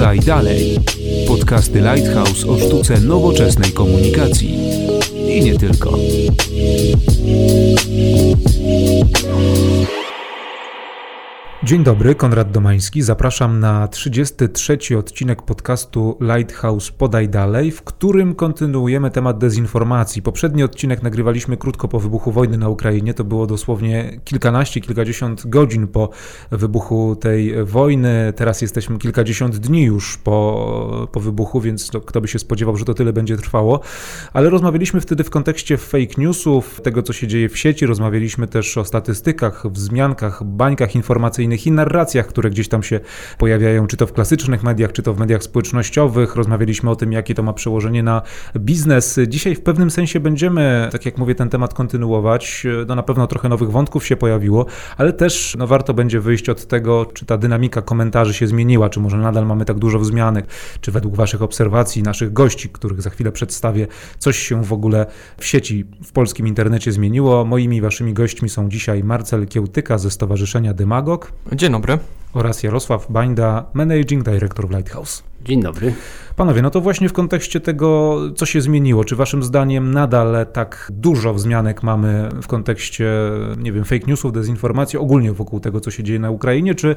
Podaj dalej. Podcasty Lighthouse o sztuce nowoczesnej komunikacji. I nie tylko. Dzień dobry, Konrad Domański. Zapraszam na 33 odcinek podcastu Lighthouse Podaj Dalej, w którym kontynuujemy temat dezinformacji. Poprzedni odcinek nagrywaliśmy krótko po wybuchu wojny na Ukrainie. To było dosłownie kilkanaście, kilkadziesiąt godzin po wybuchu tej wojny. Teraz jesteśmy kilkadziesiąt dni już po, po wybuchu, więc to, kto by się spodziewał, że to tyle będzie trwało. Ale rozmawialiśmy wtedy w kontekście fake newsów, tego co się dzieje w sieci. Rozmawialiśmy też o statystykach, wzmiankach, bańkach informacyjnych i narracjach, które gdzieś tam się pojawiają, czy to w klasycznych mediach, czy to w mediach społecznościowych. Rozmawialiśmy o tym, jakie to ma przełożenie na biznes. Dzisiaj w pewnym sensie będziemy, tak jak mówię, ten temat kontynuować. No na pewno trochę nowych wątków się pojawiło, ale też no, warto będzie wyjść od tego, czy ta dynamika komentarzy się zmieniła, czy może nadal mamy tak dużo wzmianek, czy według Waszych obserwacji, naszych gości, których za chwilę przedstawię, coś się w ogóle w sieci, w polskim internecie zmieniło. Moimi Waszymi gośćmi są dzisiaj Marcel Kiełtyka ze Stowarzyszenia Dymagog. Dzień dobry. Oraz Jarosław Bańda, Managing Director w Lighthouse. Dzień dobry. Panowie, no to właśnie w kontekście tego, co się zmieniło, czy waszym zdaniem nadal tak dużo wzmianek mamy w kontekście, nie wiem, fake newsów, dezinformacji, ogólnie wokół tego, co się dzieje na Ukrainie, czy,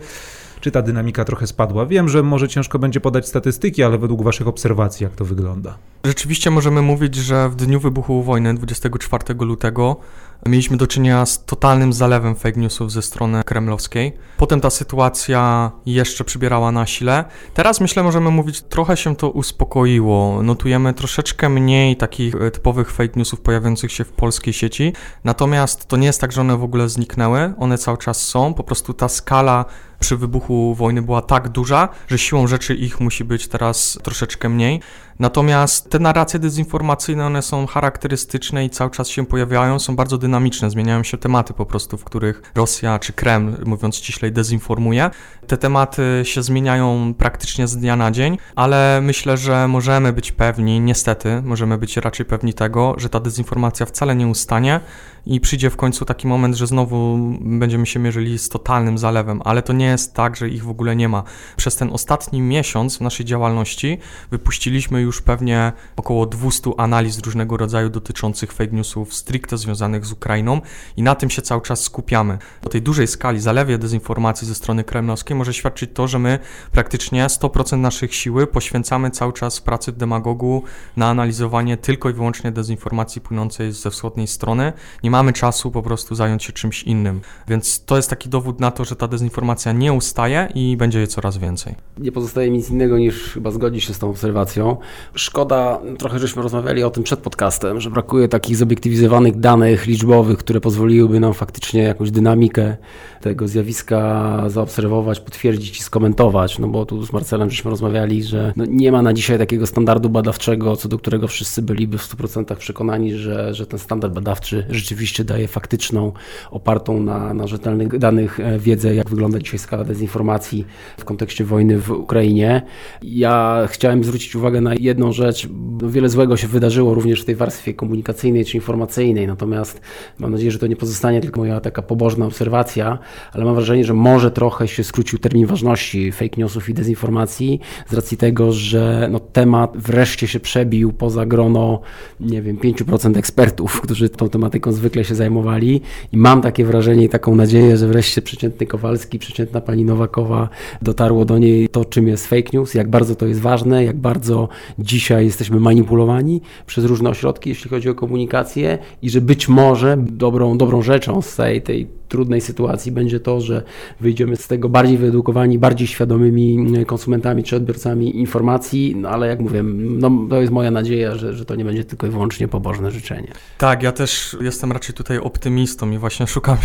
czy ta dynamika trochę spadła? Wiem, że może ciężko będzie podać statystyki, ale według waszych obserwacji, jak to wygląda? Rzeczywiście możemy mówić, że w dniu wybuchu wojny 24 lutego mieliśmy do czynienia z totalnym zalewem fake newsów ze strony kremlowskiej. Potem ta sytuacja jeszcze przybierała na sile. Teraz myślę, możemy mówić, trochę się to uspokoiło. Notujemy troszeczkę mniej takich e, typowych fake newsów pojawiających się w polskiej sieci. Natomiast to nie jest tak, że one w ogóle zniknęły. One cały czas są. Po prostu ta skala przy wybuchu wojny była tak duża, że siłą rzeczy ich musi być teraz troszeczkę mniej. Natomiast te narracje dezinformacyjne, one są charakterystyczne i cały czas się pojawiają, są bardzo dynamiczne, zmieniają się tematy po prostu, w których Rosja czy Kreml, mówiąc ściślej, dezinformuje. Te tematy się zmieniają praktycznie z dnia na dzień, ale myślę, że możemy być pewni, niestety, możemy być raczej pewni tego, że ta dezinformacja wcale nie ustanie i przyjdzie w końcu taki moment, że znowu będziemy się mierzyli z totalnym zalewem, ale to nie jest tak, że ich w ogóle nie ma. Przez ten ostatni miesiąc w naszej działalności wypuściliśmy już pewnie około 200 analiz różnego rodzaju dotyczących fake newsów stricte związanych z Ukrainą i na tym się cały czas skupiamy. O tej dużej skali zalewie dezinformacji ze strony kremlowskiej może świadczyć to, że my praktycznie 100% naszych siły poświęcamy cały czas pracy w demagogu na analizowanie tylko i wyłącznie dezinformacji płynącej ze wschodniej strony. Nie mamy czasu po prostu zająć się czymś innym. Więc to jest taki dowód na to, że ta dezinformacja nie ustaje i będzie jej coraz więcej. Nie pozostaje nic innego niż chyba zgodzić się z tą obserwacją. Szkoda, trochę żeśmy rozmawiali o tym przed podcastem, że brakuje takich zobiektywizowanych danych liczbowych, które pozwoliłyby nam faktycznie jakąś dynamikę tego zjawiska zaobserwować, potwierdzić i skomentować. No bo tu z Marcelem żeśmy rozmawiali, że no nie ma na dzisiaj takiego standardu badawczego, co do którego wszyscy byliby w 100% przekonani, że, że ten standard badawczy rzeczywiście daje faktyczną, opartą na, na rzetelnych danych e, wiedzę, jak wygląda dzisiaj skala dezinformacji w kontekście wojny w Ukrainie. Ja chciałem zwrócić uwagę na jedną rzecz. Wiele złego się wydarzyło również w tej warstwie komunikacyjnej czy informacyjnej, natomiast mam nadzieję, że to nie pozostanie tylko moja taka pobożna obserwacja, ale mam wrażenie, że może trochę się skrócił termin ważności fake newsów i dezinformacji z racji tego, że no, temat wreszcie się przebił poza grono, nie wiem, 5% ekspertów, którzy tą tematyką zwykle się zajmowali i mam takie wrażenie i taką nadzieję, że wreszcie przeciętny Kowalski, przeciętna pani Nowakowa dotarło do niej to, czym jest fake news, jak bardzo to jest ważne, jak bardzo dzisiaj jesteśmy manipulowani przez różne ośrodki, jeśli chodzi o komunikację i że być może dobrą, dobrą rzeczą z tej, tej trudnej sytuacji będzie to, że wyjdziemy z tego bardziej wyedukowani, bardziej świadomymi konsumentami czy odbiorcami informacji, no ale jak mówię, no, to jest moja nadzieja, że, że to nie będzie tylko i wyłącznie pobożne życzenie. Tak, ja też jestem raczej tutaj optymistą i właśnie szukam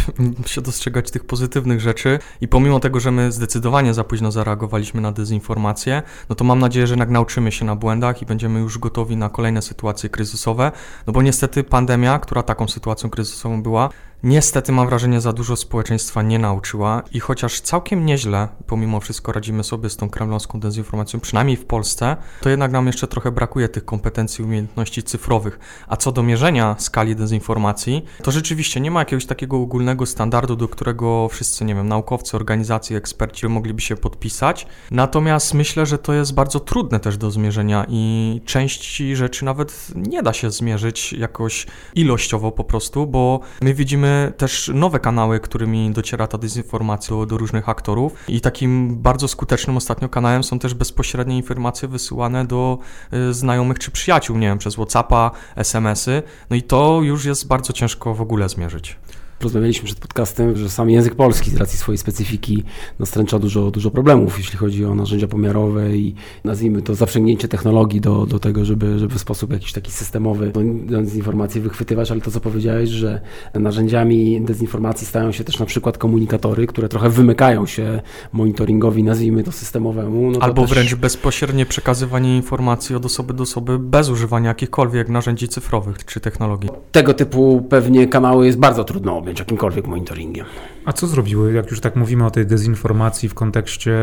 się dostrzegać tych pozytywnych rzeczy i pomimo tego, że my zdecydowanie za późno zareagowaliśmy na dezinformację, no to mam nadzieję, że jednak nauczymy się na błędach i będziemy już gotowi na kolejne sytuacje kryzysowe, no bo niestety pandemia, która taką sytuacją kryzysową była, niestety mam wrażenie za dużo społeczeństwa nie nauczyła i chociaż całkiem nieźle pomimo wszystko radzimy sobie z tą kremlowską dezinformacją, przynajmniej w Polsce, to jednak nam jeszcze trochę brakuje tych kompetencji, umiejętności cyfrowych. A co do mierzenia skali dezinformacji, to rzeczywiście nie ma jakiegoś takiego ogólnego standardu, do którego wszyscy, nie wiem, naukowcy, organizacje, eksperci mogliby się podpisać. Natomiast myślę, że to jest bardzo trudne też do zmierzenia i części rzeczy nawet nie da się zmierzyć jakoś ilościowo po prostu, bo my widzimy też nowe kanały, którymi dociera ta dezinformacja do, do różnych aktorów i takim bardzo skutecznym ostatnio kanałem są też bezpośrednie informacje wysyłane do y, znajomych czy przyjaciół, nie wiem, przez Whatsappa, SMS-y, no i to już jest bardzo ciężko w ogóle zmierzyć. Rozmawialiśmy przed podcastem, że sam język polski z racji swojej specyfiki nastręcza dużo, dużo problemów, jeśli chodzi o narzędzia pomiarowe i nazwijmy to zaprzęgnięcie technologii do, do tego, żeby, żeby w sposób jakiś taki systemowy dezinformację wychwytywać, ale to co powiedziałeś, że narzędziami dezinformacji stają się też na przykład komunikatory, które trochę wymykają się monitoringowi, nazwijmy to systemowemu. No to Albo też... wręcz bezpośrednie przekazywanie informacji od osoby do osoby bez używania jakichkolwiek narzędzi cyfrowych czy technologii. Tego typu pewnie kanały jest bardzo trudno objąć jakimkolwiek monitoringiem. A co zrobiły, jak już tak mówimy o tej dezinformacji w kontekście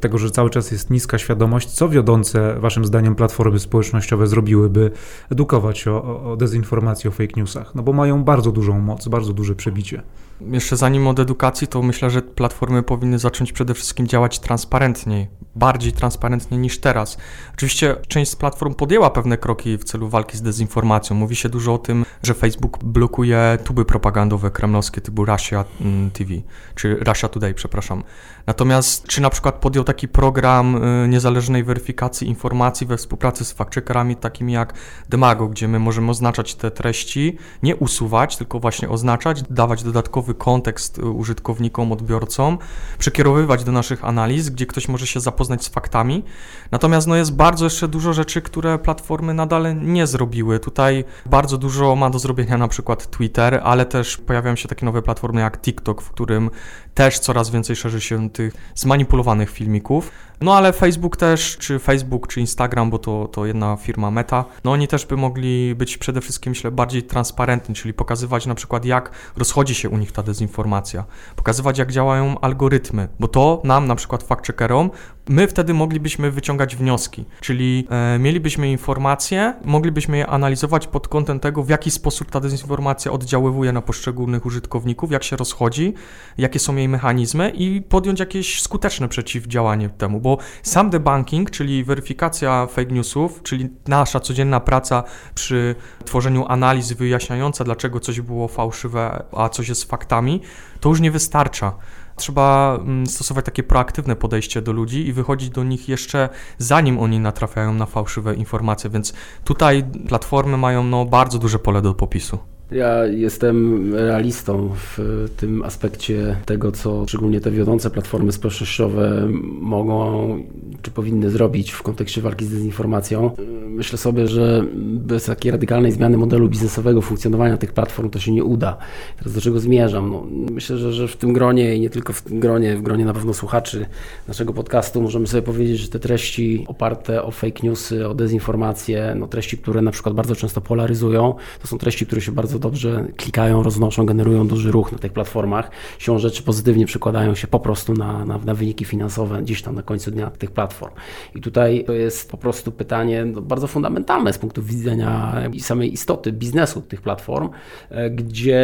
tego, że cały czas jest niska świadomość, co wiodące waszym zdaniem platformy społecznościowe zrobiły, by edukować o, o dezinformacji, o fake newsach? No bo mają bardzo dużą moc, bardzo duże przebicie. Jeszcze zanim od edukacji, to myślę, że platformy powinny zacząć przede wszystkim działać transparentniej, bardziej transparentnie niż teraz. Oczywiście część z platform podjęła pewne kroki w celu walki z dezinformacją. Mówi się dużo o tym, że Facebook blokuje tuby propagandowe kremlowskie typu Russia mm, TV, czy Russia Today, przepraszam. Natomiast czy na przykład podjął taki program y, niezależnej weryfikacji informacji we współpracy z fact-checkerami takimi jak Demago, gdzie my możemy oznaczać te treści, nie usuwać, tylko właśnie oznaczać, dawać dodatkowy kontekst y, użytkownikom, odbiorcom, przekierowywać do naszych analiz, gdzie ktoś może się zapoznać z faktami. Natomiast no, jest bardzo jeszcze dużo rzeczy, które platformy nadal nie zrobiły. Tutaj bardzo dużo ma do zrobienia na przykład Twitter, ale też pojawiają się takie nowe platformy jak TikTok, w którym też coraz więcej szerzy się tych zmanipulowanych filmików. No ale Facebook też, czy Facebook, czy Instagram, bo to, to jedna firma Meta, no oni też by mogli być przede wszystkim, myślę, bardziej transparentni, czyli pokazywać na przykład, jak rozchodzi się u nich ta dezinformacja, pokazywać, jak działają algorytmy, bo to nam, na przykład fact-checkerom, my wtedy moglibyśmy wyciągać wnioski, czyli e, mielibyśmy informacje, moglibyśmy je analizować pod kątem tego, w jaki sposób ta dezinformacja oddziaływuje na poszczególnych użytkowników, jak się rozchodzi, jakie są jej mechanizmy i podjąć jakieś skuteczne przeciwdziałanie temu, bo sam debunking, czyli weryfikacja fake newsów, czyli nasza codzienna praca przy tworzeniu analiz wyjaśniająca, dlaczego coś było fałszywe, a coś jest faktami, to już nie wystarcza trzeba mm, stosować takie proaktywne podejście do ludzi i wychodzić do nich jeszcze zanim oni natrafiają na fałszywe informacje, więc tutaj platformy mają no, bardzo duże pole do popisu. Ja jestem realistą w tym aspekcie tego, co szczególnie te wiodące platformy społecznościowe mogą czy powinny zrobić w kontekście walki z dezinformacją. Myślę sobie, że bez takiej radykalnej zmiany modelu biznesowego funkcjonowania tych platform to się nie uda. Teraz do czego zmierzam? No, myślę, że, że w tym gronie i nie tylko w tym gronie, w gronie na pewno słuchaczy naszego podcastu możemy sobie powiedzieć, że te treści oparte o fake newsy, o dezinformacje, no treści, które na przykład bardzo często polaryzują, to są treści, które się bardzo dobrze klikają, roznoszą, generują duży ruch na tych platformach. Siłą rzeczy pozytywnie przekładają się po prostu na, na, na wyniki finansowe gdzieś tam na końcu dnia tych platform. I tutaj to jest po prostu pytanie no, bardzo fundamentalne z punktu widzenia samej istoty biznesu tych platform, e, gdzie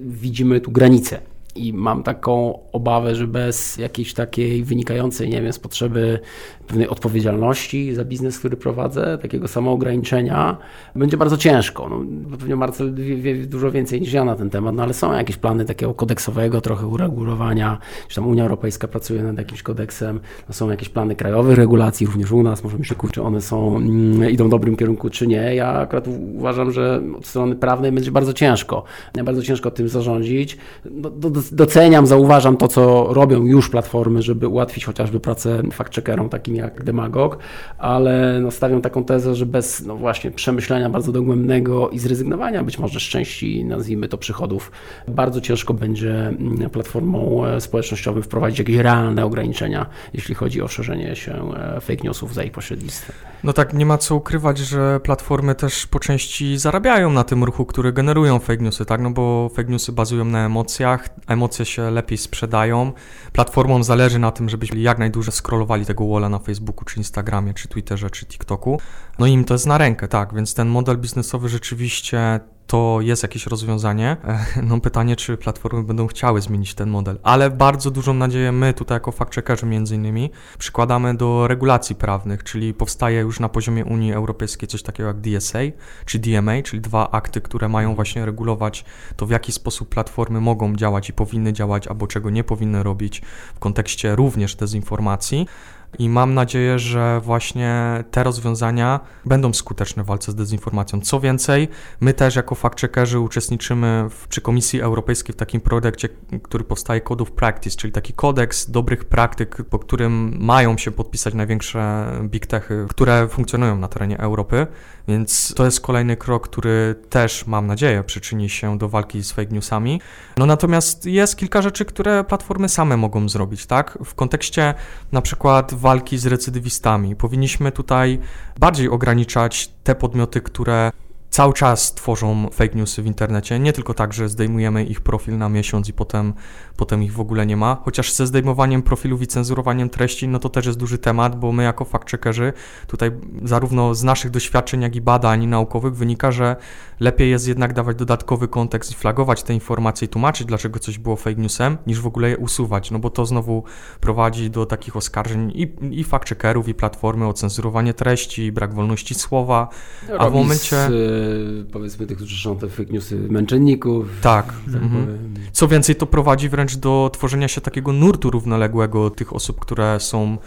widzimy tu granice i mam taką obawę, że bez jakiejś takiej wynikającej, nie wiem, z potrzeby pewnej odpowiedzialności za biznes, który prowadzę, takiego samoograniczenia, będzie bardzo ciężko. No, pewnie Marcel wie, wie, dużo więcej niż ja na ten temat, no ale są jakieś plany takiego kodeksowego trochę uregulowania, czy tam Unia Europejska pracuje nad jakimś kodeksem, no, są jakieś plany krajowych regulacji, również u nas, możemy się kurczyć, czy one są, mm, idą w dobrym kierunku, czy nie. Ja akurat uważam, że od strony prawnej będzie bardzo ciężko. Bardzo ciężko tym zarządzić. No, do, do doceniam, zauważam to, co robią już platformy, żeby ułatwić chociażby pracę fact-checkerom takim jak Demagog, ale no, stawiam taką tezę, że bez no właśnie przemyślenia bardzo dogłębnego i zrezygnowania być może z części, nazwijmy to, przychodów, bardzo ciężko będzie mm, platformą e, społecznościowym wprowadzić jakieś realne ograniczenia, jeśli chodzi o szerzenie się e, fake newsów za ich pośrednictwem. No tak, nie ma co ukrywać, że platformy też po części zarabiają na tym ruchu, który generują fake newsy, tak? No bo fake newsy bazują na emocjach, emocje się lepiej sprzedają. Platformom zależy na tym, żebyśmy jak najdłużej scrollowali tego walla na Facebooku, czy Instagramie, czy Twitterze, czy TikToku. No i im to jest na rękę, tak, więc ten model biznesowy rzeczywiście to jest jakieś rozwiązanie. No pytanie, czy platformy będą chciały zmienić ten model, ale bardzo dużą nadzieję my tutaj jako fact-checkerzy między innymi przykładamy do regulacji prawnych, czyli powstaje już na poziomie Unii Europejskiej coś takiego jak DSA czy DMA, czyli dwa akty, które mają właśnie regulować to, w jaki sposób platformy mogą działać i powinny działać, albo czego nie powinny robić w kontekście również dezinformacji i mam nadzieję, że właśnie te rozwiązania będą skuteczne w walce z dezinformacją. Co więcej, my też jako fact-checkerzy uczestniczymy w, przy Komisji Europejskiej w takim projekcie, który powstaje Code of Practice, czyli taki kodeks dobrych praktyk, po którym mają się podpisać największe big techy, które funkcjonują na terenie Europy, więc to jest kolejny krok, który też mam nadzieję przyczyni się do walki z fake newsami. No natomiast jest kilka rzeczy, które platformy same mogą zrobić, tak? W kontekście na przykład walki z recydywistami. Powinniśmy tutaj bardziej ograniczać te podmioty, które cały czas tworzą fake newsy w internecie. Nie tylko tak, że zdejmujemy ich profil na miesiąc i potem, potem ich w ogóle nie ma. Chociaż ze zdejmowaniem profilów i cenzurowaniem treści, no to też jest duży temat, bo my jako fact-checkerzy tutaj zarówno z naszych doświadczeń, jak i badań naukowych wynika, że lepiej jest jednak dawać dodatkowy kontekst i flagować te informacje i tłumaczyć, dlaczego coś było fake newsem, niż w ogóle je usuwać, no bo to znowu prowadzi do takich oskarżeń i, i fact-checkerów, i platformy o cenzurowanie treści, brak wolności słowa, a w momencie... Z powiedzmy tych, którzy są te fake newsy męczenników. Tak. tak mhm. Co więcej, to prowadzi wręcz do tworzenia się takiego nurtu równoległego tych osób, które są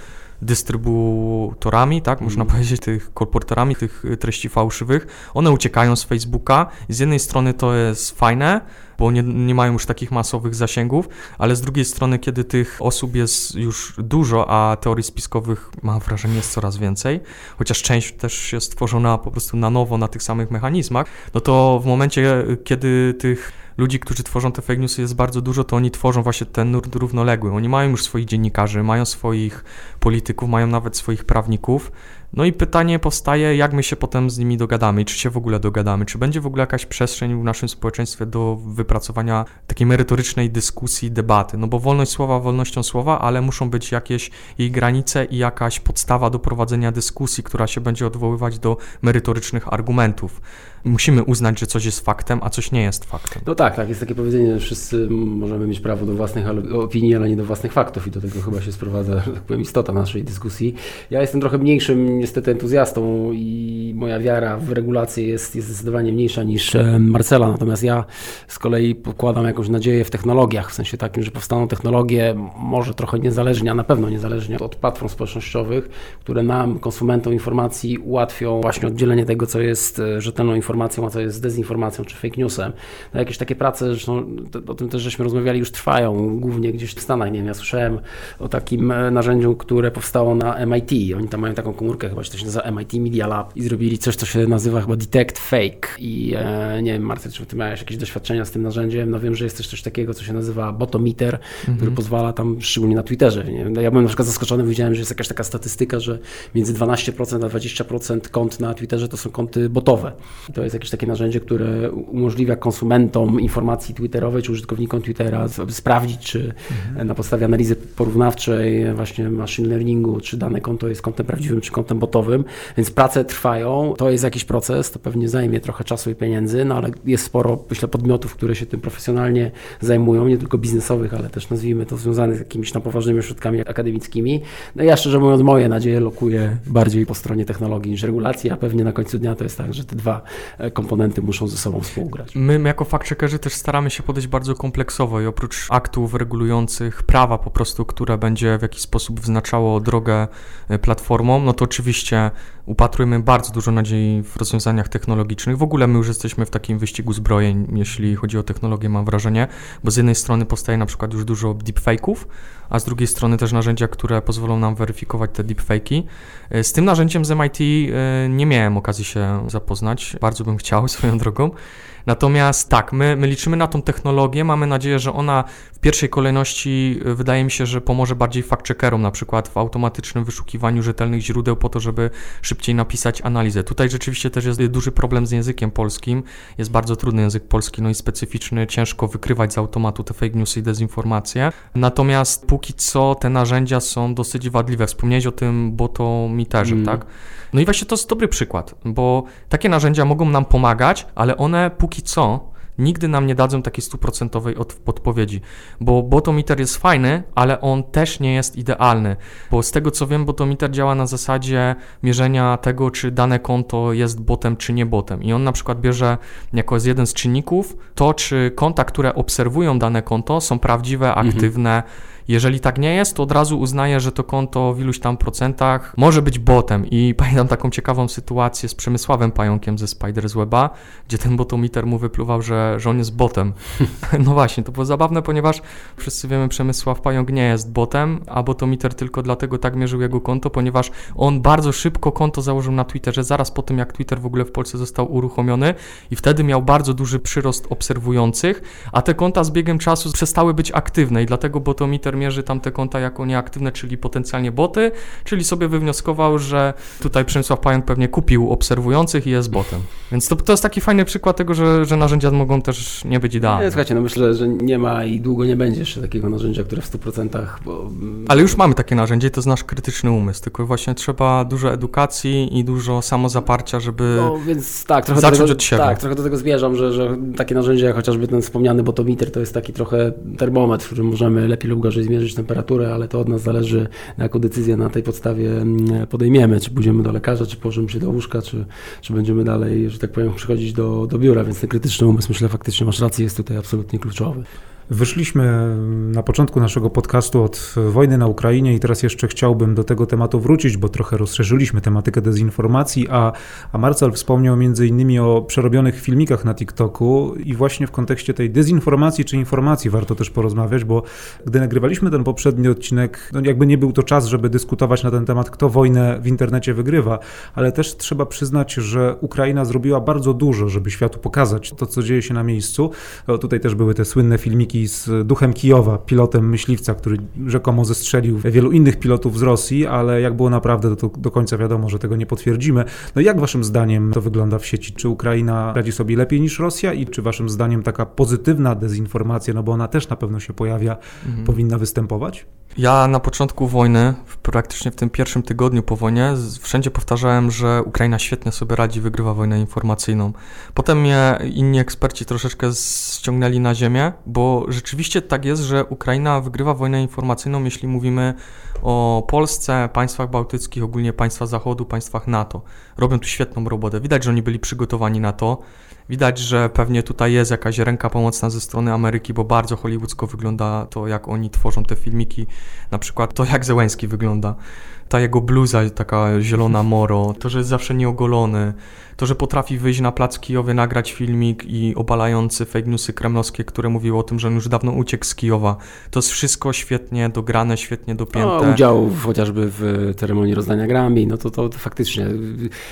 dystrybutorami, tak, można mhm. powiedzieć, tych kolporterami tych treści fałszywych. One uciekają z Facebooka. Z jednej strony to jest fajne, bo nie, nie mają już takich masowych zasięgów, ale z drugiej strony, kiedy tych osób jest już dużo, a teorii spiskowych mam wrażenie jest coraz więcej, chociaż część też jest tworzona po prostu na nowo na tych samych mechanizmach, no to w momencie, kiedy tych ludzi, którzy tworzą te fake newsy jest bardzo dużo, to oni tworzą właśnie ten nurt równoległy. Oni mają już swoich dziennikarzy, mają swoich polityków, mają nawet swoich prawników, no i pytanie powstaje, jak my się potem z nimi dogadamy i czy się w ogóle dogadamy, czy będzie w ogóle jakaś przestrzeń w naszym społeczeństwie do wypracowania takiej merytorycznej dyskusji, debaty. No bo wolność słowa wolnością słowa, ale muszą być jakieś jej granice i jakaś podstawa do prowadzenia dyskusji, która się będzie odwoływać do merytorycznych argumentów musimy uznać, że coś jest faktem, a coś nie jest faktem. No tak, tak. Jest takie powiedzenie, że wszyscy możemy mieć prawo do własnych opinii, ale nie do własnych faktów i do tego chyba się sprowadza, że tak powiem, istota naszej dyskusji. Ja jestem trochę mniejszym niestety entuzjastą i moja wiara w regulacje jest, jest zdecydowanie mniejsza niż e, Marcela, natomiast ja z kolei pokładam jakąś nadzieję w technologiach, w sensie takim, że powstaną technologie może trochę niezależnie, a na pewno niezależnie od platform społecznościowych, które nam, konsumentom informacji ułatwią właśnie oddzielenie tego, co jest e, rzetelną informacją informacją, a co jest dezinformacją czy fake newsem. No jakieś takie prace, zresztą o tym też żeśmy rozmawiali, już trwają, głównie gdzieś w Stanach. Nie wiem, ja słyszałem o takim e, narzędziu, które powstało na MIT. Oni tam mają taką komórkę, chyba się to się nazywa MIT Media Lab i zrobili coś, co się nazywa chyba Detect Fake. I e, nie wiem, Marta, czy ty miałeś jakieś doświadczenia z tym narzędziem? No wiem, że jest też coś takiego, co się nazywa Botometer, mhm. który pozwala tam, szczególnie na Twitterze. Nie? Ja byłem na przykład zaskoczony, widziałem, że jest jakaś taka statystyka, że między 12% a 20% kont na Twitterze to są konty botowe. To to jest jakieś takie narzędzie, które umożliwia konsumentom informacji twitterowej czy użytkownikom Twittera sprawdzić, czy mhm. na podstawie analizy porównawczej właśnie machine learningu, czy dane konto jest kontem prawdziwym, czy kontem botowym. Więc prace trwają. To jest jakiś proces, to pewnie zajmie trochę czasu i pieniędzy, no ale jest sporo, myślę, podmiotów, które się tym profesjonalnie zajmują, nie tylko biznesowych, ale też nazwijmy to związanych z jakimiś tam poważnymi ośrodkami akademickimi. No ja szczerze mówiąc, moje nadzieje lokuję bardziej po stronie technologii niż regulacji, a pewnie na końcu dnia to jest tak, że te dwa komponenty muszą ze sobą współgrać. My jako fact-checkerzy też staramy się podejść bardzo kompleksowo i oprócz aktów regulujących prawa po prostu, które będzie w jakiś sposób wyznaczało drogę e, platformom, no to oczywiście upatrujemy bardzo dużo nadziei w rozwiązaniach technologicznych. W ogóle my już jesteśmy w takim wyścigu zbrojeń, jeśli chodzi o technologię, mam wrażenie, bo z jednej strony powstaje na przykład już dużo deepfake'ów, a z drugiej strony też narzędzia, które pozwolą nam weryfikować te deepfake'i. Z tym narzędziem z MIT e, nie miałem okazji się zapoznać, bardzo bym chciał swoją drogą. Natomiast tak, my, my liczymy na tą technologię, mamy nadzieję, że ona w pierwszej kolejności y, wydaje mi się, że pomoże bardziej fact-checkerom, na przykład w automatycznym wyszukiwaniu rzetelnych źródeł po to, żeby szybciej napisać analizę. Tutaj rzeczywiście też jest duży problem z językiem polskim, jest bardzo trudny język polski, no i specyficzny, ciężko wykrywać z automatu te fake newsy i dezinformacje. Natomiast póki co te narzędzia są dosyć wadliwe. Wspomniałeś o tym botomiterze, mm. tak? No i właśnie to jest dobry przykład, bo takie narzędzia mogą nam pomagać, ale one póki co nigdy nam nie dadzą takiej stuprocentowej podpowiedzi, bo botometer jest fajny, ale on też nie jest idealny, bo z tego co wiem, botometer działa na zasadzie mierzenia tego, czy dane konto jest botem, czy nie botem i on na przykład bierze jako jeden z czynników to, czy konta, które obserwują dane konto są prawdziwe, mhm. aktywne, mhm jeżeli tak nie jest, to od razu uznaję, że to konto w iluś tam procentach może być botem. I pamiętam taką ciekawą sytuację z Przemysławem Pająkiem ze Spiders Weba, gdzie ten botomiter mu wypluwał, że, że on jest botem. no właśnie, to było zabawne, ponieważ wszyscy wiemy, Przemysław Pająk nie jest botem, a botomiter tylko dlatego tak mierzył jego konto, ponieważ on bardzo szybko konto założył na Twitterze, zaraz po tym, jak Twitter w ogóle w Polsce został uruchomiony i wtedy miał bardzo duży przyrost obserwujących, a te konta z biegiem czasu przestały być aktywne i dlatego botomiter mierzy tamte konta jako nieaktywne, czyli potencjalnie boty, czyli sobie wywnioskował, że tutaj Przemysław Pająk pewnie kupił obserwujących i jest botem. Więc to, to jest taki fajny przykład tego, że, że narzędzia mogą też nie być idealne. Nie, słuchajcie, no myślę, że nie ma i długo nie będzie jeszcze takiego narzędzia, które w 100%. Bo... Ale już mamy takie narzędzie i to jest nasz krytyczny umysł, tylko właśnie trzeba dużo edukacji i dużo samozaparcia, żeby no, więc tak, trochę zacząć tego, od siebie. Tak, trochę do tego zmierzam, że, że takie narzędzia chociażby ten wspomniany botomiter to jest taki trochę termometr, w którym możemy lepiej lub gorzej zmierzyć temperaturę, ale to od nas zależy, jaką decyzję na tej podstawie mm, podejmiemy, czy pójdziemy do lekarza, czy położymy się do łóżka, czy, czy będziemy dalej, że tak powiem, przychodzić do, do biura, więc ten krytyczny umysł, myślę, faktycznie masz rację, jest tutaj absolutnie kluczowy. Wyszliśmy na początku naszego podcastu od wojny na Ukrainie i teraz jeszcze chciałbym do tego tematu wrócić, bo trochę rozszerzyliśmy tematykę dezinformacji, a, a Marcel wspomniał między innymi o przerobionych filmikach na TikToku i właśnie w kontekście tej dezinformacji czy informacji warto też porozmawiać, bo gdy nagrywaliśmy ten poprzedni odcinek, no jakby nie był to czas, żeby dyskutować na ten temat, kto wojnę w internecie wygrywa, ale też trzeba przyznać, że Ukraina zrobiła bardzo dużo, żeby światu pokazać to, co dzieje się na miejscu. O, tutaj też były te słynne filmiki z duchem Kijowa, pilotem myśliwca, który rzekomo zestrzelił wielu innych pilotów z Rosji, ale jak było naprawdę, to do końca wiadomo, że tego nie potwierdzimy. No jak waszym zdaniem to wygląda w sieci? Czy Ukraina radzi sobie lepiej niż Rosja i czy waszym zdaniem taka pozytywna dezinformacja, no bo ona też na pewno się pojawia, mhm. powinna występować? Ja na początku wojny, praktycznie w tym pierwszym tygodniu po wojnie, wszędzie powtarzałem, że Ukraina świetnie sobie radzi, wygrywa wojnę informacyjną. Potem mnie inni eksperci troszeczkę ściągnęli na ziemię, bo rzeczywiście tak jest, że Ukraina wygrywa wojnę informacyjną, jeśli mówimy o Polsce, państwach bałtyckich, ogólnie państwach Zachodu, państwach NATO. Robią tu świetną robotę. Widać, że oni byli przygotowani na to. Widać, że pewnie tutaj jest jakaś ręka pomocna ze strony Ameryki, bo bardzo hollywoodzko wygląda to, jak oni tworzą te filmiki. Na przykład to, jak Zełenski wygląda. Ta jego bluza, taka zielona moro, to, że jest zawsze nieogolony, to, że potrafi wyjść na plac Kijowy, nagrać filmik i obalający fake newsy kremlowskie, które mówiły o tym, że on już dawno uciekł z Kijowa. To jest wszystko świetnie dograne, świetnie dopięte. No, udział chociażby w ceremonii rozdania Grammy, no to, to, to faktycznie,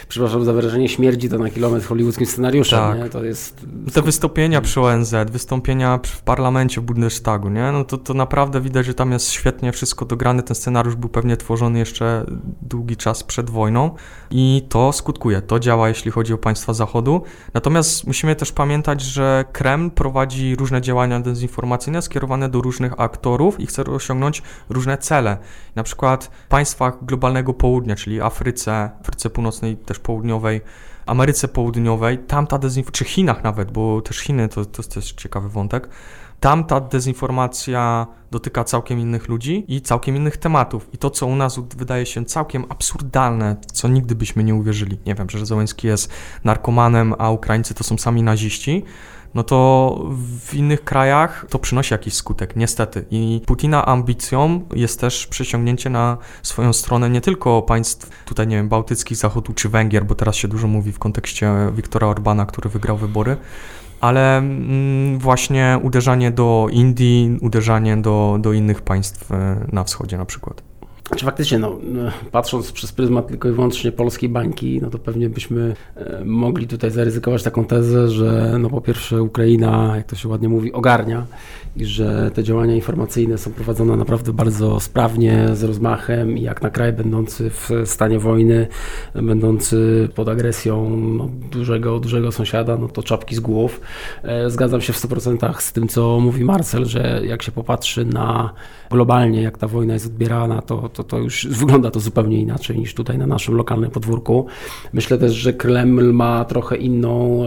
przepraszam za wyrażenie, śmierdzi to na kilometr hollywoodzkim scenariuszem, tak. nie? To jest... Te wystąpienia przy ONZ, wystąpienia w parlamencie w Bundestagu, nie? No to, to naprawdę widać, że tam jest świetnie wszystko dograne. Ten scenariusz był pewnie tworzony jeszcze długi czas przed wojną i to skutkuje, to działa, jeśli chodzi o państwa Zachodu. Natomiast musimy też pamiętać, że Kreml prowadzi różne działania dezinformacyjne skierowane do różnych aktorów i chce osiągnąć różne cele. Na przykład w państwach globalnego południa, czyli Afryce, Afryce Północnej, też Południowej, Ameryce Południowej, tam ta dezinformacja, czy Chinach nawet, bo też Chiny to, to jest też ciekawy wątek, tam ta dezinformacja dotyka całkiem innych ludzi i całkiem innych tematów. I to, co u nas wydaje się całkiem absurdalne, co nigdy byśmy nie uwierzyli. Nie wiem, że Zełenski jest narkomanem, a Ukraińcy to są sami naziści no to w innych krajach to przynosi jakiś skutek, niestety. I Putina ambicją jest też przesiągnięcie na swoją stronę nie tylko państw tutaj, nie wiem, bałtyckich, zachodu czy Węgier, bo teraz się dużo mówi w kontekście Viktora Orbana, który wygrał wybory, ale mm, właśnie uderzanie do Indii, uderzanie do, do innych państw e, na wschodzie na przykład. Czy faktycznie, no, patrząc przez pryzmat tylko i wyłącznie polskiej bańki, no to pewnie byśmy e, mogli tutaj zaryzykować taką tezę, że no po pierwsze Ukraina, jak to się ładnie mówi, ogarnia i że te działania informacyjne są prowadzone naprawdę bardzo sprawnie, z rozmachem i jak na kraj będący w stanie wojny, będący pod agresją no, dużego, dużego sąsiada, no to czapki z głów. E, zgadzam się w 100% z tym, co mówi Marcel, że jak się popatrzy na globalnie, jak ta wojna jest odbierana, to, to, to już wygląda to zupełnie inaczej niż tutaj na naszym lokalnym podwórku. Myślę też, że Kreml ma trochę inną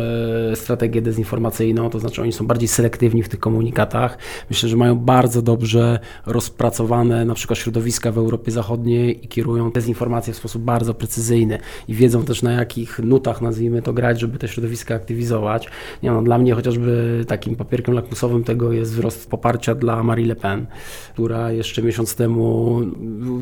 e, strategię dezinformacyjną, to znaczy oni są bardziej selektywni w tych komunikatach. Myślę, że mają bardzo dobrze rozpracowane na przykład środowiska w Europie Zachodniej i kierują dezinformację w sposób bardzo precyzyjny i wiedzą też na jakich nutach, nazwijmy to, grać, żeby te środowiska aktywizować. Nie no, dla mnie chociażby takim papierkiem lakmusowym tego jest wzrost poparcia dla Marie Le Pen, która jeszcze miesiąc temu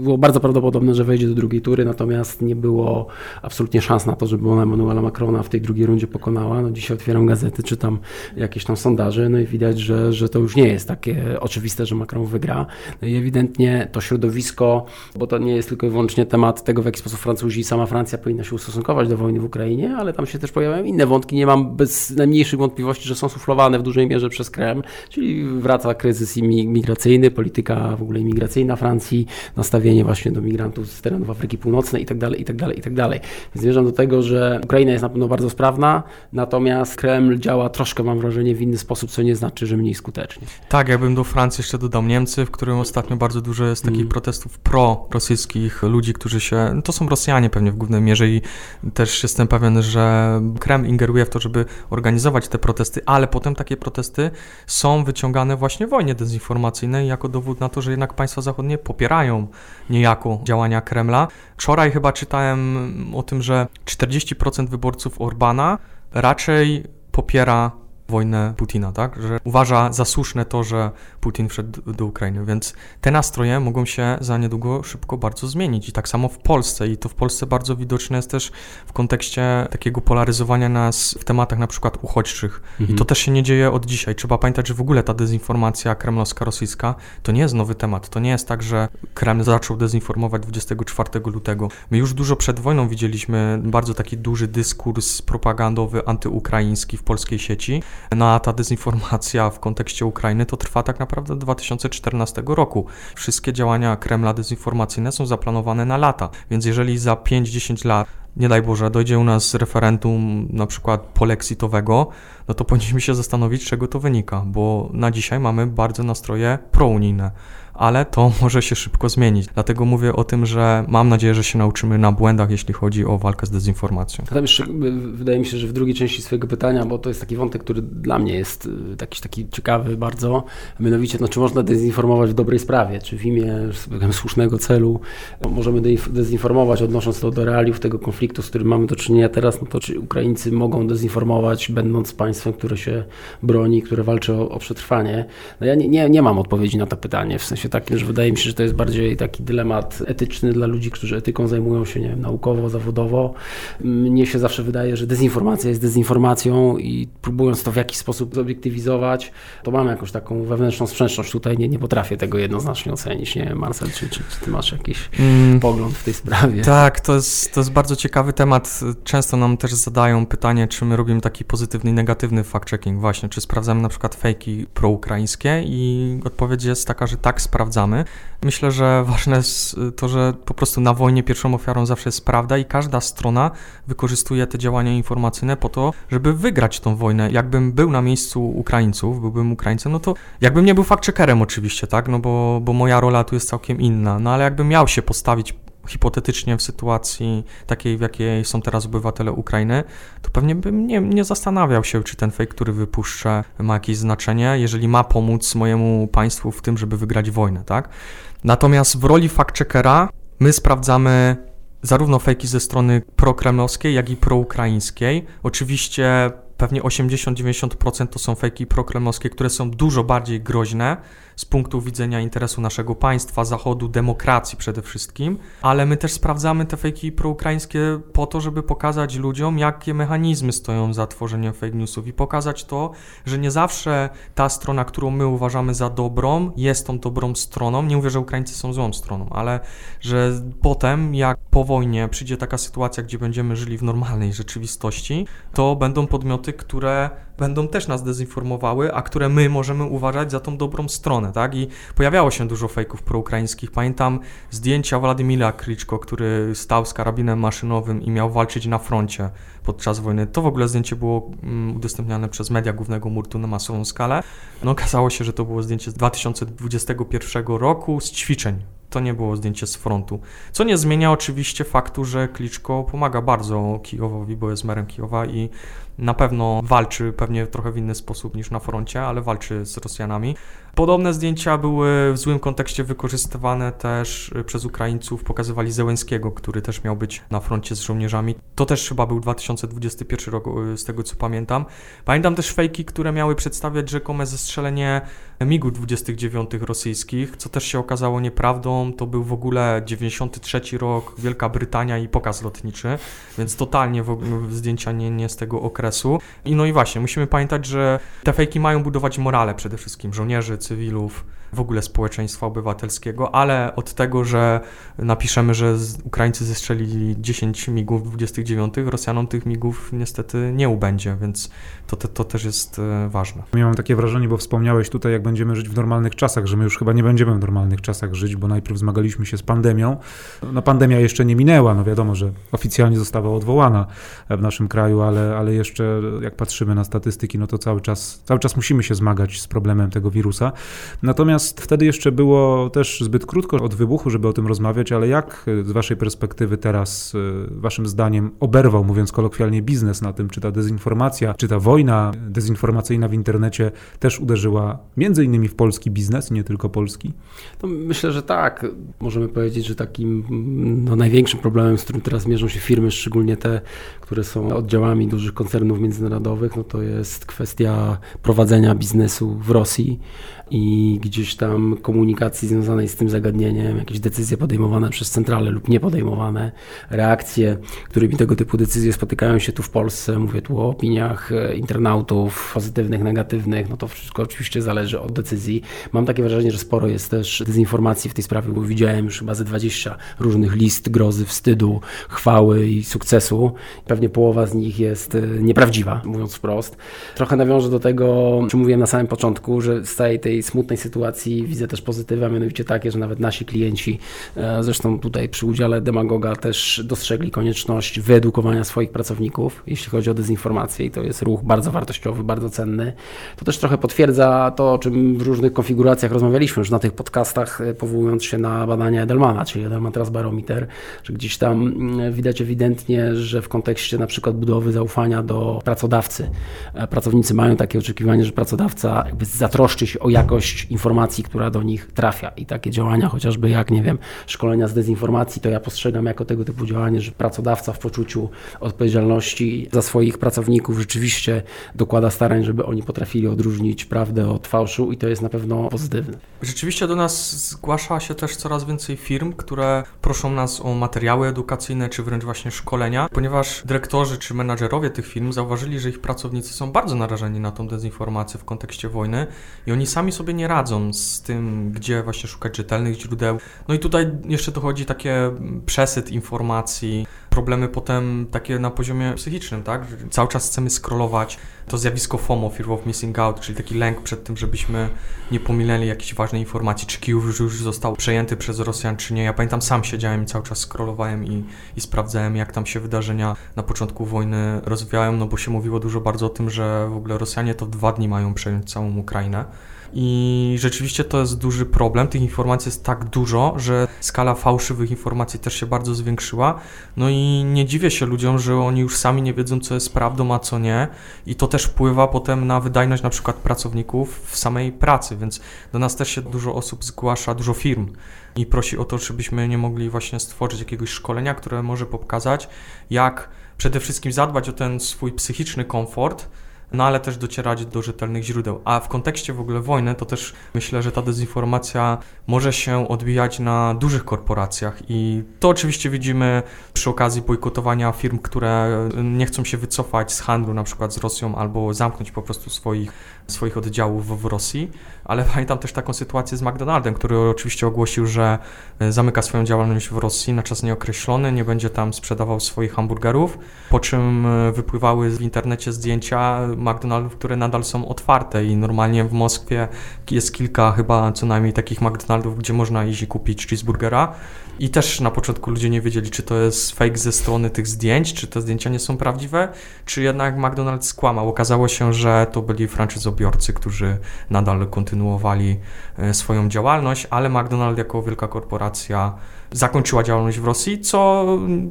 było bardzo prawdopodobne, że wejdzie do drugiej tury, natomiast nie było absolutnie szans na to, żeby ona Emmanuela Macrona w tej drugiej rundzie pokonała. No dzisiaj otwieram gazety, czytam jakieś tam sondaże, no i widać, że, że to już nie jest takie oczywiste, że Macron wygra. No i ewidentnie to środowisko, bo to nie jest tylko i wyłącznie temat tego, w jaki sposób Francuzi i sama Francja powinna się ustosunkować do wojny w Ukrainie, ale tam się też pojawiają inne wątki. Nie mam bez najmniejszych wątpliwości, że są suflowane w dużej mierze przez Kreml, czyli wraca kryzys migracyjny, polityka w ogóle imigracyjna Francji, nastawienie właśnie do migrantów z terenów Afryki Północnej itd., itd., itd. Więc zmierzam do tego, że Ukraina jest na pewno bardzo sprawna, natomiast Kreml działa troszkę, mam wrażenie, w inny sposób, co nie znaczy, że mniej skutecznie. Tak, jakbym do Francji jeszcze dodał Niemcy, w którym ostatnio bardzo dużo jest takich mm. protestów pro-rosyjskich ludzi, którzy się, no to są Rosjanie pewnie w głównej mierze i też jestem pewien, że Kreml ingeruje w to, żeby organizować te protesty, ale potem takie protesty są wyciągane właśnie w wojnie dezinformacyjnej jako dowód na to, że jednak państwa zachodnie popierają niejako działania Kremla. Wczoraj chyba czytałem o tym, że 40% wyborców Orbana raczej popiera wojnę Putina, tak? Że uważa za słuszne to, że Putin wszedł do Ukrainy, więc te nastroje mogą się za niedługo szybko bardzo zmienić. I tak samo w Polsce. I to w Polsce bardzo widoczne jest też w kontekście takiego polaryzowania nas w tematach na przykład uchodźczych. Mhm. I to też się nie dzieje od dzisiaj. Trzeba pamiętać, że w ogóle ta dezinformacja kremlowska, rosyjska to nie jest nowy temat. To nie jest tak, że Kreml zaczął dezinformować 24 lutego. My już dużo przed wojną widzieliśmy bardzo taki duży dyskurs propagandowy antyukraiński w polskiej sieci. No a ta dezinformacja w kontekście Ukrainy to trwa tak naprawdę od 2014 roku. Wszystkie działania Kremla dezinformacyjne są zaplanowane na lata, więc jeżeli za 5-10 lat nie daj Boże, dojdzie u nas referendum na przykład polexitowego, no to powinniśmy się zastanowić, czego to wynika, bo na dzisiaj mamy bardzo nastroje prounijne ale to może się szybko zmienić. Dlatego mówię o tym, że mam nadzieję, że się nauczymy na błędach, jeśli chodzi o walkę z dezinformacją. Tam jeszcze wydaje mi się, że w drugiej części swojego pytania, bo to jest taki wątek, który dla mnie jest y, jakiś taki ciekawy bardzo, mianowicie, no, czy można dezinformować w dobrej sprawie, czy w imię słusznego celu możemy dezinformować, odnosząc to do realiów tego konfliktu, z którym mamy do czynienia teraz, no to czy Ukraińcy mogą dezinformować, będąc państwem, które się broni, które walczy o, o przetrwanie. No ja nie, nie, nie mam odpowiedzi na to pytanie, w sensie sensie takim, że wydaje mi się, że to jest bardziej taki dylemat etyczny dla ludzi, którzy etyką zajmują się nie wiem, naukowo, zawodowo. Mnie się zawsze wydaje, że dezinformacja jest dezinformacją i próbując to w jakiś sposób zobiektywizować, to mamy jakąś taką wewnętrzną sprzeczność tutaj. Nie, nie potrafię tego jednoznacznie ocenić. Nie wiem, Marcel, czy, czy, czy ty masz jakiś mm, pogląd w tej sprawie? Tak, to jest, to jest bardzo ciekawy temat. Często nam też zadają pytanie, czy my robimy taki pozytywny i negatywny fact-checking właśnie, czy sprawdzamy na przykład fejki proukraińskie i odpowiedź jest taka, że tak, sprawdzamy. Myślę, że ważne jest to, że po prostu na wojnie pierwszą ofiarą zawsze jest prawda i każda strona wykorzystuje te działania informacyjne po to, żeby wygrać tą wojnę. Jakbym był na miejscu Ukraińców, byłbym Ukraińcem, no to jakbym nie był fact-checkerem oczywiście, tak, no bo, bo moja rola tu jest całkiem inna, no ale jakbym miał się postawić hipotetycznie w sytuacji takiej, w jakiej są teraz obywatele Ukrainy, to pewnie bym nie, nie zastanawiał się, czy ten fake, który wypuszczę, ma jakieś znaczenie, jeżeli ma pomóc mojemu państwu w tym, żeby wygrać wojnę, tak? Natomiast w roli fact-checkera my sprawdzamy zarówno fejki ze strony prokremlowskiej, jak i proukraińskiej. Oczywiście pewnie 80-90% to są fejki prokremlowskie, które są dużo bardziej groźne z punktu widzenia interesu naszego państwa, Zachodu, demokracji przede wszystkim, ale my też sprawdzamy te fejki proukraińskie po to, żeby pokazać ludziom, jakie mechanizmy stoją za tworzeniem fake newsów i pokazać to, że nie zawsze ta strona, którą my uważamy za dobrą, jest tą dobrą stroną. Nie mówię, że Ukraińcy są złą stroną, ale że potem, jak po wojnie przyjdzie taka sytuacja, gdzie będziemy żyli w normalnej rzeczywistości, to będą podmioty, które będą też nas dezinformowały, a które my możemy uważać za tą dobrą stronę, tak? I pojawiało się dużo fejków proukraińskich. Pamiętam zdjęcia Władimira Kliczko, który stał z karabinem maszynowym i miał walczyć na froncie podczas wojny. To w ogóle zdjęcie było mm, udostępniane przez media głównego Murtu na masową skalę. No okazało się, że to było zdjęcie z 2021 roku z ćwiczeń to nie było zdjęcie z frontu. Co nie zmienia oczywiście faktu, że Kliczko pomaga bardzo Kijowowi, bo jest merem Kijowa i na pewno walczy pewnie trochę w inny sposób niż na froncie, ale walczy z Rosjanami. Podobne zdjęcia były w złym kontekście wykorzystywane też y, przez Ukraińców. Pokazywali Zełenskiego, który też miał być na froncie z żołnierzami. To też chyba był 2021 rok, y, z tego co pamiętam. Pamiętam też fejki, które miały przedstawiać rzekome zestrzelenie MiGów 29 rosyjskich, co też się okazało nieprawdą. To był w ogóle 93 rok, Wielka Brytania i pokaz lotniczy, więc totalnie zdjęcia nie, nie z tego okresu. I no i właśnie, musimy pamiętać, że te fejki mają budować morale przede wszystkim żołnierzy, cywilów, w ogóle społeczeństwa obywatelskiego, ale od tego, że napiszemy, że Ukraińcy zestrzelili 10 migów 29, Rosjanom tych migów niestety nie ubędzie, więc to, to, to też jest e, ważne. Miałem takie wrażenie, bo wspomniałeś tutaj, jak będziemy żyć w normalnych czasach, że my już chyba nie będziemy w normalnych czasach żyć, bo najpierw zmagaliśmy się z pandemią. No pandemia jeszcze nie minęła, no wiadomo, że oficjalnie została odwołana w naszym kraju, ale, ale jeszcze jak patrzymy na statystyki, no to cały czas, cały czas musimy się zmagać z problemem tego wirusa. Natomiast wtedy jeszcze było też zbyt krótko od wybuchu, żeby o tym rozmawiać, ale jak z waszej perspektywy teraz, e, waszym zdaniem, oberwał, mówiąc kolokwialnie, biznes na tym, czy ta dezinformacja, czy ta wojna dezinformacyjna w internecie też uderzyła między innymi w polski biznes, nie tylko polski? To myślę, że tak. Możemy powiedzieć, że takim no, największym problemem, z którym teraz mierzą się firmy, szczególnie te, które są oddziałami dużych koncernów międzynarodowych, no to jest kwestia prowadzenia biznesu w Rosji i gdzieś tam komunikacji związanej z tym zagadnieniem, jakieś decyzje podejmowane przez centralę lub niepodejmowane, reakcje, którymi tego typu decyzje spotykają się tu w Polsce. Mówię tu o opiniach e, internautów, pozytywnych, negatywnych. No to wszystko oczywiście zależy od decyzji. Mam takie wrażenie, że sporo jest też dezinformacji w tej sprawie, bo widziałem już chyba ze 20 różnych list grozy, wstydu, chwały i sukcesu. Pewnie połowa z nich jest e, nieprawdziwa, mówiąc wprost. Trochę nawiążę do tego, czym mówiłem na samym początku, że z całej tej smutnej sytuacji widzę też pozytywy, a mianowicie takie, że nawet nasi klienci, e, zresztą tutaj przy udziale demagoga też dostrzegli konieczność wyedukowania swoich pracowników, jeśli chodzi o dezinformację i to jest ruch bardzo wartościowy, bardzo cenny. To też trochę potwierdza to, o czym w różnych konfiguracjach rozmawialiśmy już na tych podcastach, e, powołując się na badania Edelmana, czyli Edelman teraz barometer, że gdzieś tam mm, widać ewidentnie, że w kontekście na przykład budowy zaufania do pracodawcy, e, pracownicy mają takie oczekiwanie, że pracodawca jakby zatroszczy się o jakość jakość informacji, która do nich trafia. I takie działania, chociażby jak, nie wiem, szkolenia z dezinformacji, to ja postrzegam jako tego typu działanie, że pracodawca w poczuciu odpowiedzialności za swoich pracowników rzeczywiście dokłada starań, żeby oni potrafili odróżnić prawdę od fałszu i to jest na pewno pozytywne. Rzeczywiście do nas zgłasza się też coraz więcej firm, które proszą nas o materiały edukacyjne, czy wręcz właśnie szkolenia, ponieważ dyrektorzy czy menadżerowie tych firm zauważyli, że ich pracownicy są bardzo narażeni na tą dezinformację w kontekście wojny i oni sami sobie nie radzą z tym, gdzie właśnie szukać rzetelnych źródeł. No i tutaj jeszcze dochodzi takie przesyt informacji, problemy potem takie na poziomie psychicznym, tak? Cały czas chcemy scrollować. To zjawisko FOMO, Fear of Missing Out, czyli taki lęk przed tym, żebyśmy nie pominęli jakiejś ważnej informacji, czy Kijów już został przejęty przez Rosjan, czy nie. Ja pamiętam, sam siedziałem i cały czas scrollowałem i, i sprawdzałem, jak tam się wydarzenia na początku wojny rozwijają, no bo się mówiło dużo bardzo o tym, że w ogóle Rosjanie to w dwa dni mają przejąć całą Ukrainę. I rzeczywiście to jest duży problem. Tych informacji jest tak dużo, że skala fałszywych informacji też się bardzo zwiększyła. No i nie dziwię się ludziom, że oni już sami nie wiedzą, co jest prawdą, a co nie. I to też wpływa potem na wydajność na przykład pracowników w samej pracy, więc do nas też się dużo osób zgłasza, dużo firm i prosi o to, żebyśmy nie mogli właśnie stworzyć jakiegoś szkolenia, które może pokazać, jak przede wszystkim zadbać o ten swój psychiczny komfort, no ale też docierać do rzetelnych źródeł. A w kontekście w ogóle wojny, to też myślę, że ta dezinformacja może się odbijać na dużych korporacjach i to oczywiście widzimy przy okazji bojkotowania firm, które nie chcą się wycofać z handlu na przykład z Rosją albo zamknąć po prostu swoich, swoich oddziałów w Rosji, ale pamiętam też taką sytuację z McDonaldem, który oczywiście ogłosił, że zamyka swoją działalność w Rosji na czas nieokreślony, nie będzie tam sprzedawał swoich hamburgerów, po czym wypływały w internecie zdjęcia McDonaldów, które nadal są otwarte i normalnie w Moskwie jest kilka chyba co najmniej takich McDonaldów, gdzie można iść i kupić cheeseburgera. I też na początku ludzie nie wiedzieli, czy to jest fake ze strony tych zdjęć, czy te zdjęcia nie są prawdziwe, czy jednak McDonald's skłamał. Okazało się, że to byli franczyzobiorcy, którzy nadal kontynuowali e, swoją działalność, ale McDonald's jako wielka korporacja zakończyła działalność w Rosji, co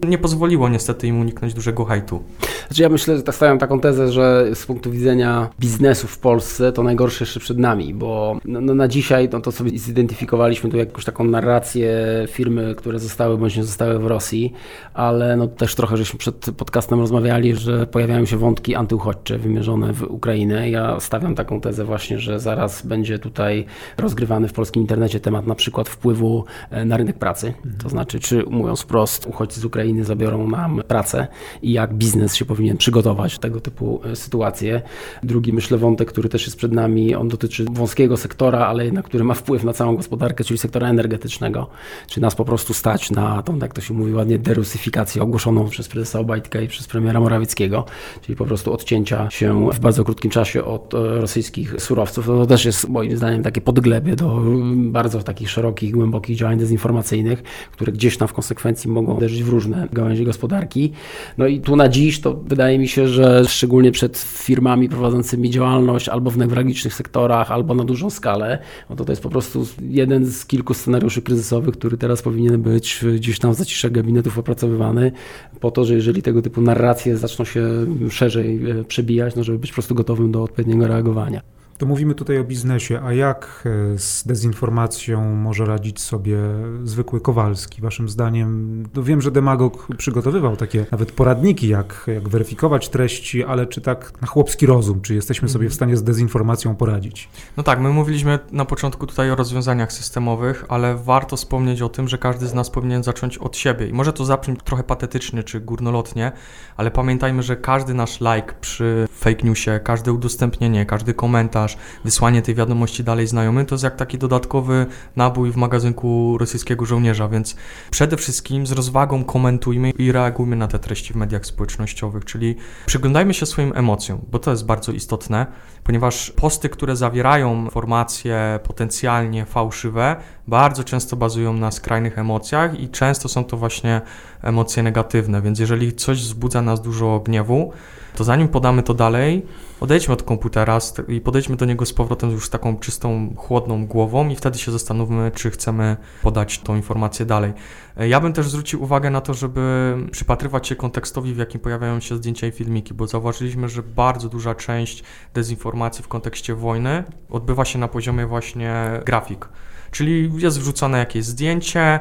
nie pozwoliło niestety im uniknąć dużego hejtu. Znaczy ja myślę, że stawiam taką tezę, że z punktu widzenia biznesu w Polsce to najgorsze jeszcze przed nami, bo no, no na dzisiaj no to sobie zidentyfikowaliśmy tu jakąś taką narrację firmy, które zostały bądź nie zostały w Rosji, ale no też trochę żeśmy przed podcastem rozmawiali, że pojawiają się wątki antyuchodźcze wymierzone w Ukrainę. Ja stawiam taką tezę właśnie, że zaraz będzie tutaj rozgrywany w polskim internecie temat na przykład wpływu e, na rynek pracy to znaczy, czy mówiąc wprost, uchodźcy z Ukrainy zabiorą nam pracę i jak biznes się powinien przygotować tego typu e, sytuacje. Drugi, myślę, wątek, który też jest przed nami, on dotyczy wąskiego sektora, ale jednak który ma wpływ na całą gospodarkę, czyli sektora energetycznego. Czy nas po prostu stać na tą, jak to się mówi ładnie, derusyfikację ogłoszoną przez prezesa Obajtka i przez premiera Morawieckiego, czyli po prostu odcięcia się w bardzo krótkim czasie od e, rosyjskich surowców. To też jest moim zdaniem takie podglebie do bardzo takich szerokich, głębokich działań dezinformacyjnych, które gdzieś tam w konsekwencji mogą uderzyć w różne gałęzie gospodarki. No i tu na dziś to wydaje mi się, że szczególnie przed firmami prowadzącymi działalność albo w newralgicznych sektorach, albo na dużą skalę, no to to jest po prostu jeden z kilku scenariuszy kryzysowych, który teraz powinien być gdzieś tam w zaciszach gabinetów opracowywany, po to, że jeżeli tego typu narracje zaczną się szerzej e, przebijać, no żeby być po prostu gotowym do odpowiedniego reagowania. To mówimy tutaj o biznesie, a jak e, z dezinformacją może radzić sobie zwykły Kowalski? Waszym zdaniem, no wiem, że Demagog przygotowywał takie nawet poradniki, jak, jak weryfikować treści, ale czy tak na chłopski rozum, czy jesteśmy sobie w stanie z dezinformacją poradzić? No tak, my mówiliśmy na początku tutaj o rozwiązaniach systemowych, ale warto wspomnieć o tym, że każdy z nas powinien zacząć od siebie. I może to zabrzmi trochę patetycznie czy górnolotnie, ale pamiętajmy, że każdy nasz like przy fake newsie, każde udostępnienie, każdy komentarz, wysłanie tej wiadomości dalej znajomym, to jest jak taki dodatkowy nabój w magazynku rosyjskiego żołnierza, więc przede wszystkim z rozwagą komentujmy i reagujmy na te treści w mediach społecznościowych, czyli przyglądajmy się swoim emocjom, bo to jest bardzo istotne, ponieważ posty, które zawierają informacje potencjalnie fałszywe, bardzo często bazują na skrajnych emocjach i często są to właśnie emocje negatywne, więc jeżeli coś wzbudza nas dużo gniewu, to zanim podamy to dalej, odejdźmy od komputera i podejdźmy do niego z powrotem już z taką czystą, chłodną głową i wtedy się zastanówmy, czy chcemy podać tą informację dalej. E, ja bym też zwrócił uwagę na to, żeby przypatrywać się kontekstowi, w jakim pojawiają się zdjęcia i filmiki, bo zauważyliśmy, że bardzo duża część dezinformacji w kontekście wojny odbywa się na poziomie właśnie grafik. Czyli jest wrzucone jakieś zdjęcie,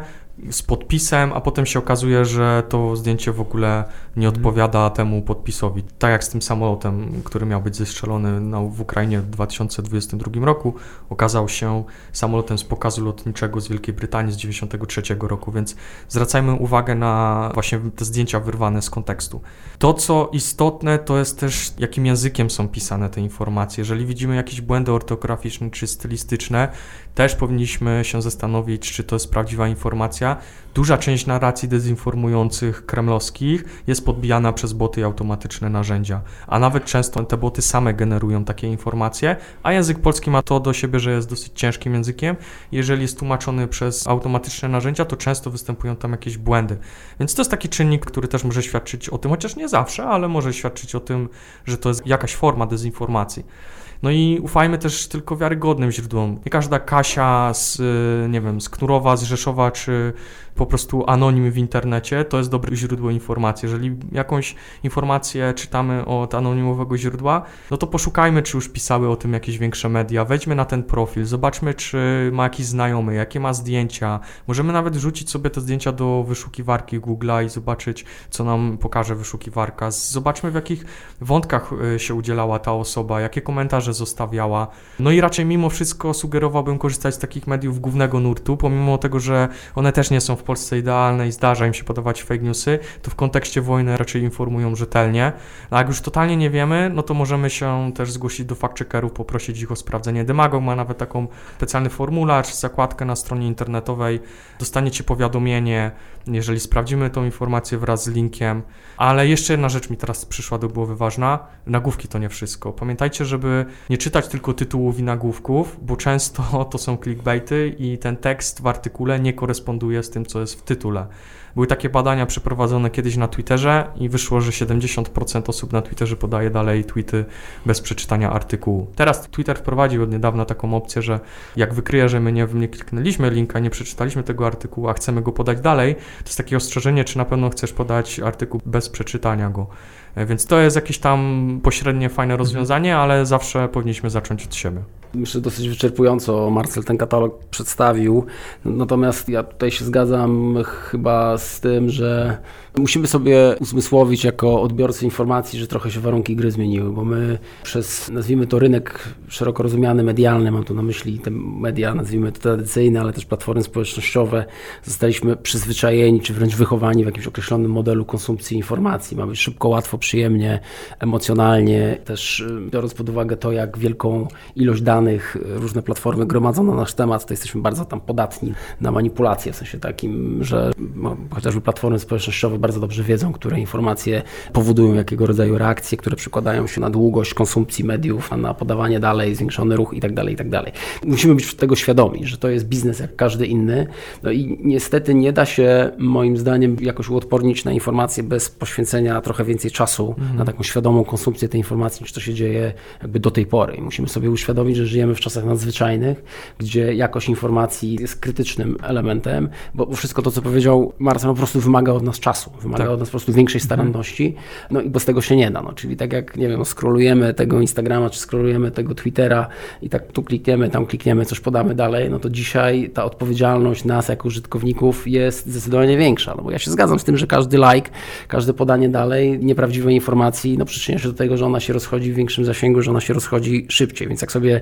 z podpisem, a potem się okazuje, że to zdjęcie w ogóle nie mhm. odpowiada temu podpisowi. Tak jak z tym samolotem, który miał być zestrzelony na, w Ukrainie w 2022 roku, okazał się samolotem z pokazu lotniczego z Wielkiej Brytanii z 1993 roku, więc zwracajmy uwagę na właśnie te zdjęcia wyrwane z kontekstu. To, co istotne, to jest też, jakim językiem są pisane te informacje. Jeżeli widzimy jakieś błędy ortograficzne czy stylistyczne, też powinniśmy się zastanowić, czy to jest prawdziwa informacja. Duża część narracji dezinformujących kremlowskich jest podbijana przez boty i automatyczne narzędzia, a nawet często te boty same generują takie informacje, a język polski ma to do siebie, że jest dosyć ciężkim językiem. Jeżeli jest tłumaczony przez automatyczne narzędzia, to często występują tam jakieś błędy. Więc to jest taki czynnik, który też może świadczyć o tym, chociaż nie zawsze, ale może świadczyć o tym, że to jest jakaś forma dezinformacji. No i ufajmy też tylko wiarygodnym źródłom. Nie każda Kasia z, nie wiem, z Knurowa, z Rzeszowa czy czy po prostu anonim w internecie, to jest dobre źródło informacji. Jeżeli jakąś informację czytamy od anonimowego źródła, no to poszukajmy, czy już pisały o tym jakieś większe media. Wejdźmy na ten profil, zobaczmy, czy ma jakiś znajomy, jakie ma zdjęcia. Możemy nawet wrzucić sobie te zdjęcia do wyszukiwarki Google'a i zobaczyć, co nam pokaże wyszukiwarka. Zobaczmy, w jakich wątkach y, się udzielała ta osoba, jakie komentarze zostawiała. No i raczej mimo wszystko sugerowałbym korzystać z takich mediów głównego nurtu, pomimo tego, że one też nie są w Polsce idealne i zdarza im się podawać fake newsy, to w kontekście wojny raczej informują rzetelnie. A jak już totalnie nie wiemy, no to możemy się też zgłosić do fact-checkerów, poprosić ich o sprawdzenie. Demagog ma nawet taką specjalny formularz, zakładkę na stronie internetowej. Dostaniecie powiadomienie, jeżeli sprawdzimy tą informację wraz z linkiem. Ale jeszcze jedna rzecz mi teraz przyszła do głowy ważna. Nagłówki to nie wszystko. Pamiętajcie, żeby nie czytać tylko tytułów i nagłówków, bo często to są clickbaity i ten tekst w artykule nie koresponduje z tym, co jest w tytule. Były takie badania przeprowadzone kiedyś na Twitterze i wyszło, że 70% osób na Twitterze podaje dalej tweety bez przeczytania artykułu. Teraz Twitter wprowadził od niedawna taką opcję, że jak wykryje, że my nie, nie kliknęliśmy linka, nie przeczytaliśmy tego artykułu, a chcemy go podać dalej, to jest takie ostrzeżenie, czy na pewno chcesz podać artykuł bez przeczytania go. E, więc to jest jakieś tam pośrednie fajne rozwiązanie, ale zawsze powinniśmy zacząć od siebie. Myślę, dosyć wyczerpująco Marcel ten katalog przedstawił. Natomiast ja tutaj się zgadzam chyba z tym, że musimy sobie uzmysłowić jako odbiorcy informacji, że trochę się warunki gry zmieniły, bo my przez, nazwijmy to rynek szeroko rozumiany, medialny, mam tu na myśli te media, nazwijmy to tradycyjne, ale też platformy społecznościowe, zostaliśmy przyzwyczajeni, czy wręcz wychowani w jakimś określonym modelu konsumpcji informacji. Mamy szybko, łatwo, przyjemnie, emocjonalnie, też y, biorąc pod uwagę to, jak wielką ilość danych różne platformy gromadzą na nasz temat, to jesteśmy bardzo tam podatni na manipulacje, w sensie takim, że no, chociażby platformy społecznościowe bardzo dobrze wiedzą, które informacje powodują jakiego rodzaju reakcje, które przykładają się na długość konsumpcji mediów, na podawanie dalej, zwiększony ruch itd., tak itd. Tak Musimy być tego świadomi, że to jest biznes jak każdy inny. No i niestety nie da się moim zdaniem jakoś uodpornić na informacje bez poświęcenia trochę więcej czasu mhm. na taką świadomą konsumpcję tej informacji, niż to się dzieje jakby do tej pory. I musimy sobie uświadomić, że żyjemy w czasach nadzwyczajnych, gdzie jakość informacji jest krytycznym elementem, bo wszystko to, co powiedział Marcel, po prostu wymaga od nas czasu, wymaga tak. od nas po prostu większej mhm. staranności, no i bez tego się nie da. No, czyli tak jak, nie wiem, no, scrollujemy tego Instagrama, czy scrollujemy tego Twittera i tak tu klikniemy, tam klikniemy, coś podamy dalej, no to dzisiaj ta odpowiedzialność nas jako użytkowników jest zdecydowanie większa, no bo ja się zgadzam z tym, że każdy like, każde podanie dalej nieprawdziwej informacji, no przyczynia się do tego, że ona się rozchodzi w większym zasięgu, że ona się rozchodzi szybciej, więc jak sobie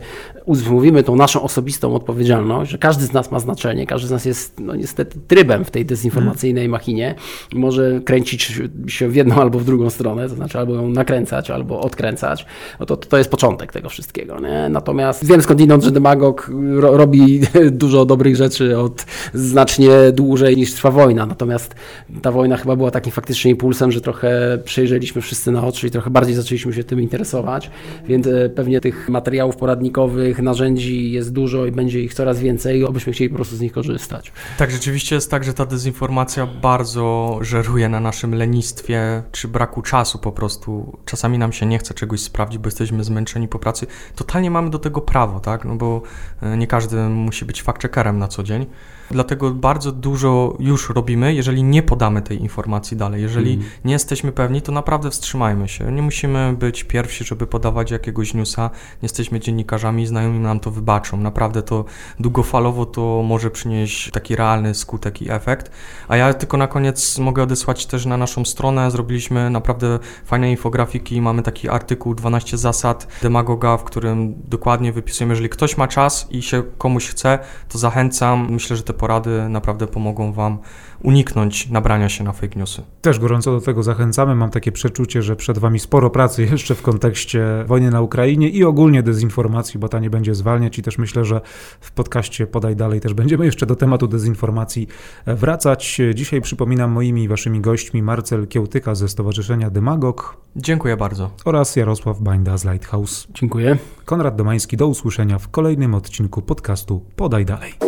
mówimy tą naszą osobistą odpowiedzialność, że każdy z nas ma znaczenie, każdy z nas jest no niestety trybem w tej dezinformacyjnej machinie, może kręcić się w jedną albo w drugą stronę, to znaczy albo ją nakręcać, albo odkręcać, no to, to jest początek tego wszystkiego. Nie? Natomiast wiem skądinąd, że demagog ro, robi dużo dobrych rzeczy od znacznie dłużej niż trwa wojna, natomiast ta wojna chyba była takim faktycznie impulsem, że trochę przejrzeliśmy wszyscy na oczy i trochę bardziej zaczęliśmy się tym interesować, więc e, pewnie tych materiałów poradnikowych, narzędzi jest dużo i będzie ich coraz więcej, obyśmy chcieli po prostu z nich korzystać. Tak, rzeczywiście jest tak, że ta dezinformacja bardzo żeruje na naszym lenistwie czy braku czasu po prostu. Czasami nam się nie chce czegoś sprawdzić, bo jesteśmy zmęczeni po pracy. Totalnie mamy do tego prawo, tak? No bo e, nie każdy musi być fact-checkerem na co dzień. Dlatego bardzo dużo już robimy, jeżeli nie podamy tej informacji dalej. Jeżeli mm. nie jesteśmy pewni, to naprawdę wstrzymajmy się. Nie musimy być pierwsi, żeby podawać jakiegoś newsa. Nie jesteśmy dziennikarzami, znajomi nam to wybaczą. Naprawdę to długofalowo to może przynieść taki realny skutek i efekt. A ja tylko na koniec mogę odesłać też na naszą stronę. Zrobiliśmy naprawdę fajne infografiki. Mamy taki artykuł 12 zasad demagoga, w którym dokładnie wypisujemy, jeżeli ktoś ma czas i się komuś chce, to zachęcam. Myślę, że te porady naprawdę pomogą Wam uniknąć nabrania się na fake newsy. Też gorąco do tego zachęcamy. Mam takie przeczucie, że przed Wami sporo pracy jeszcze w kontekście wojny na Ukrainie i ogólnie dezinformacji, bo ta nie będzie zwalniać i też myślę, że w podcaście Podaj Dalej też będziemy jeszcze do tematu dezinformacji wracać. Dzisiaj przypominam moimi i Waszymi gośćmi Marcel Kiełtyka ze Stowarzyszenia Demagog. Dziękuję bardzo. Oraz Jarosław Bańda z Lighthouse. Dziękuję. Konrad Domański, do usłyszenia w kolejnym odcinku podcastu Podaj Dalej.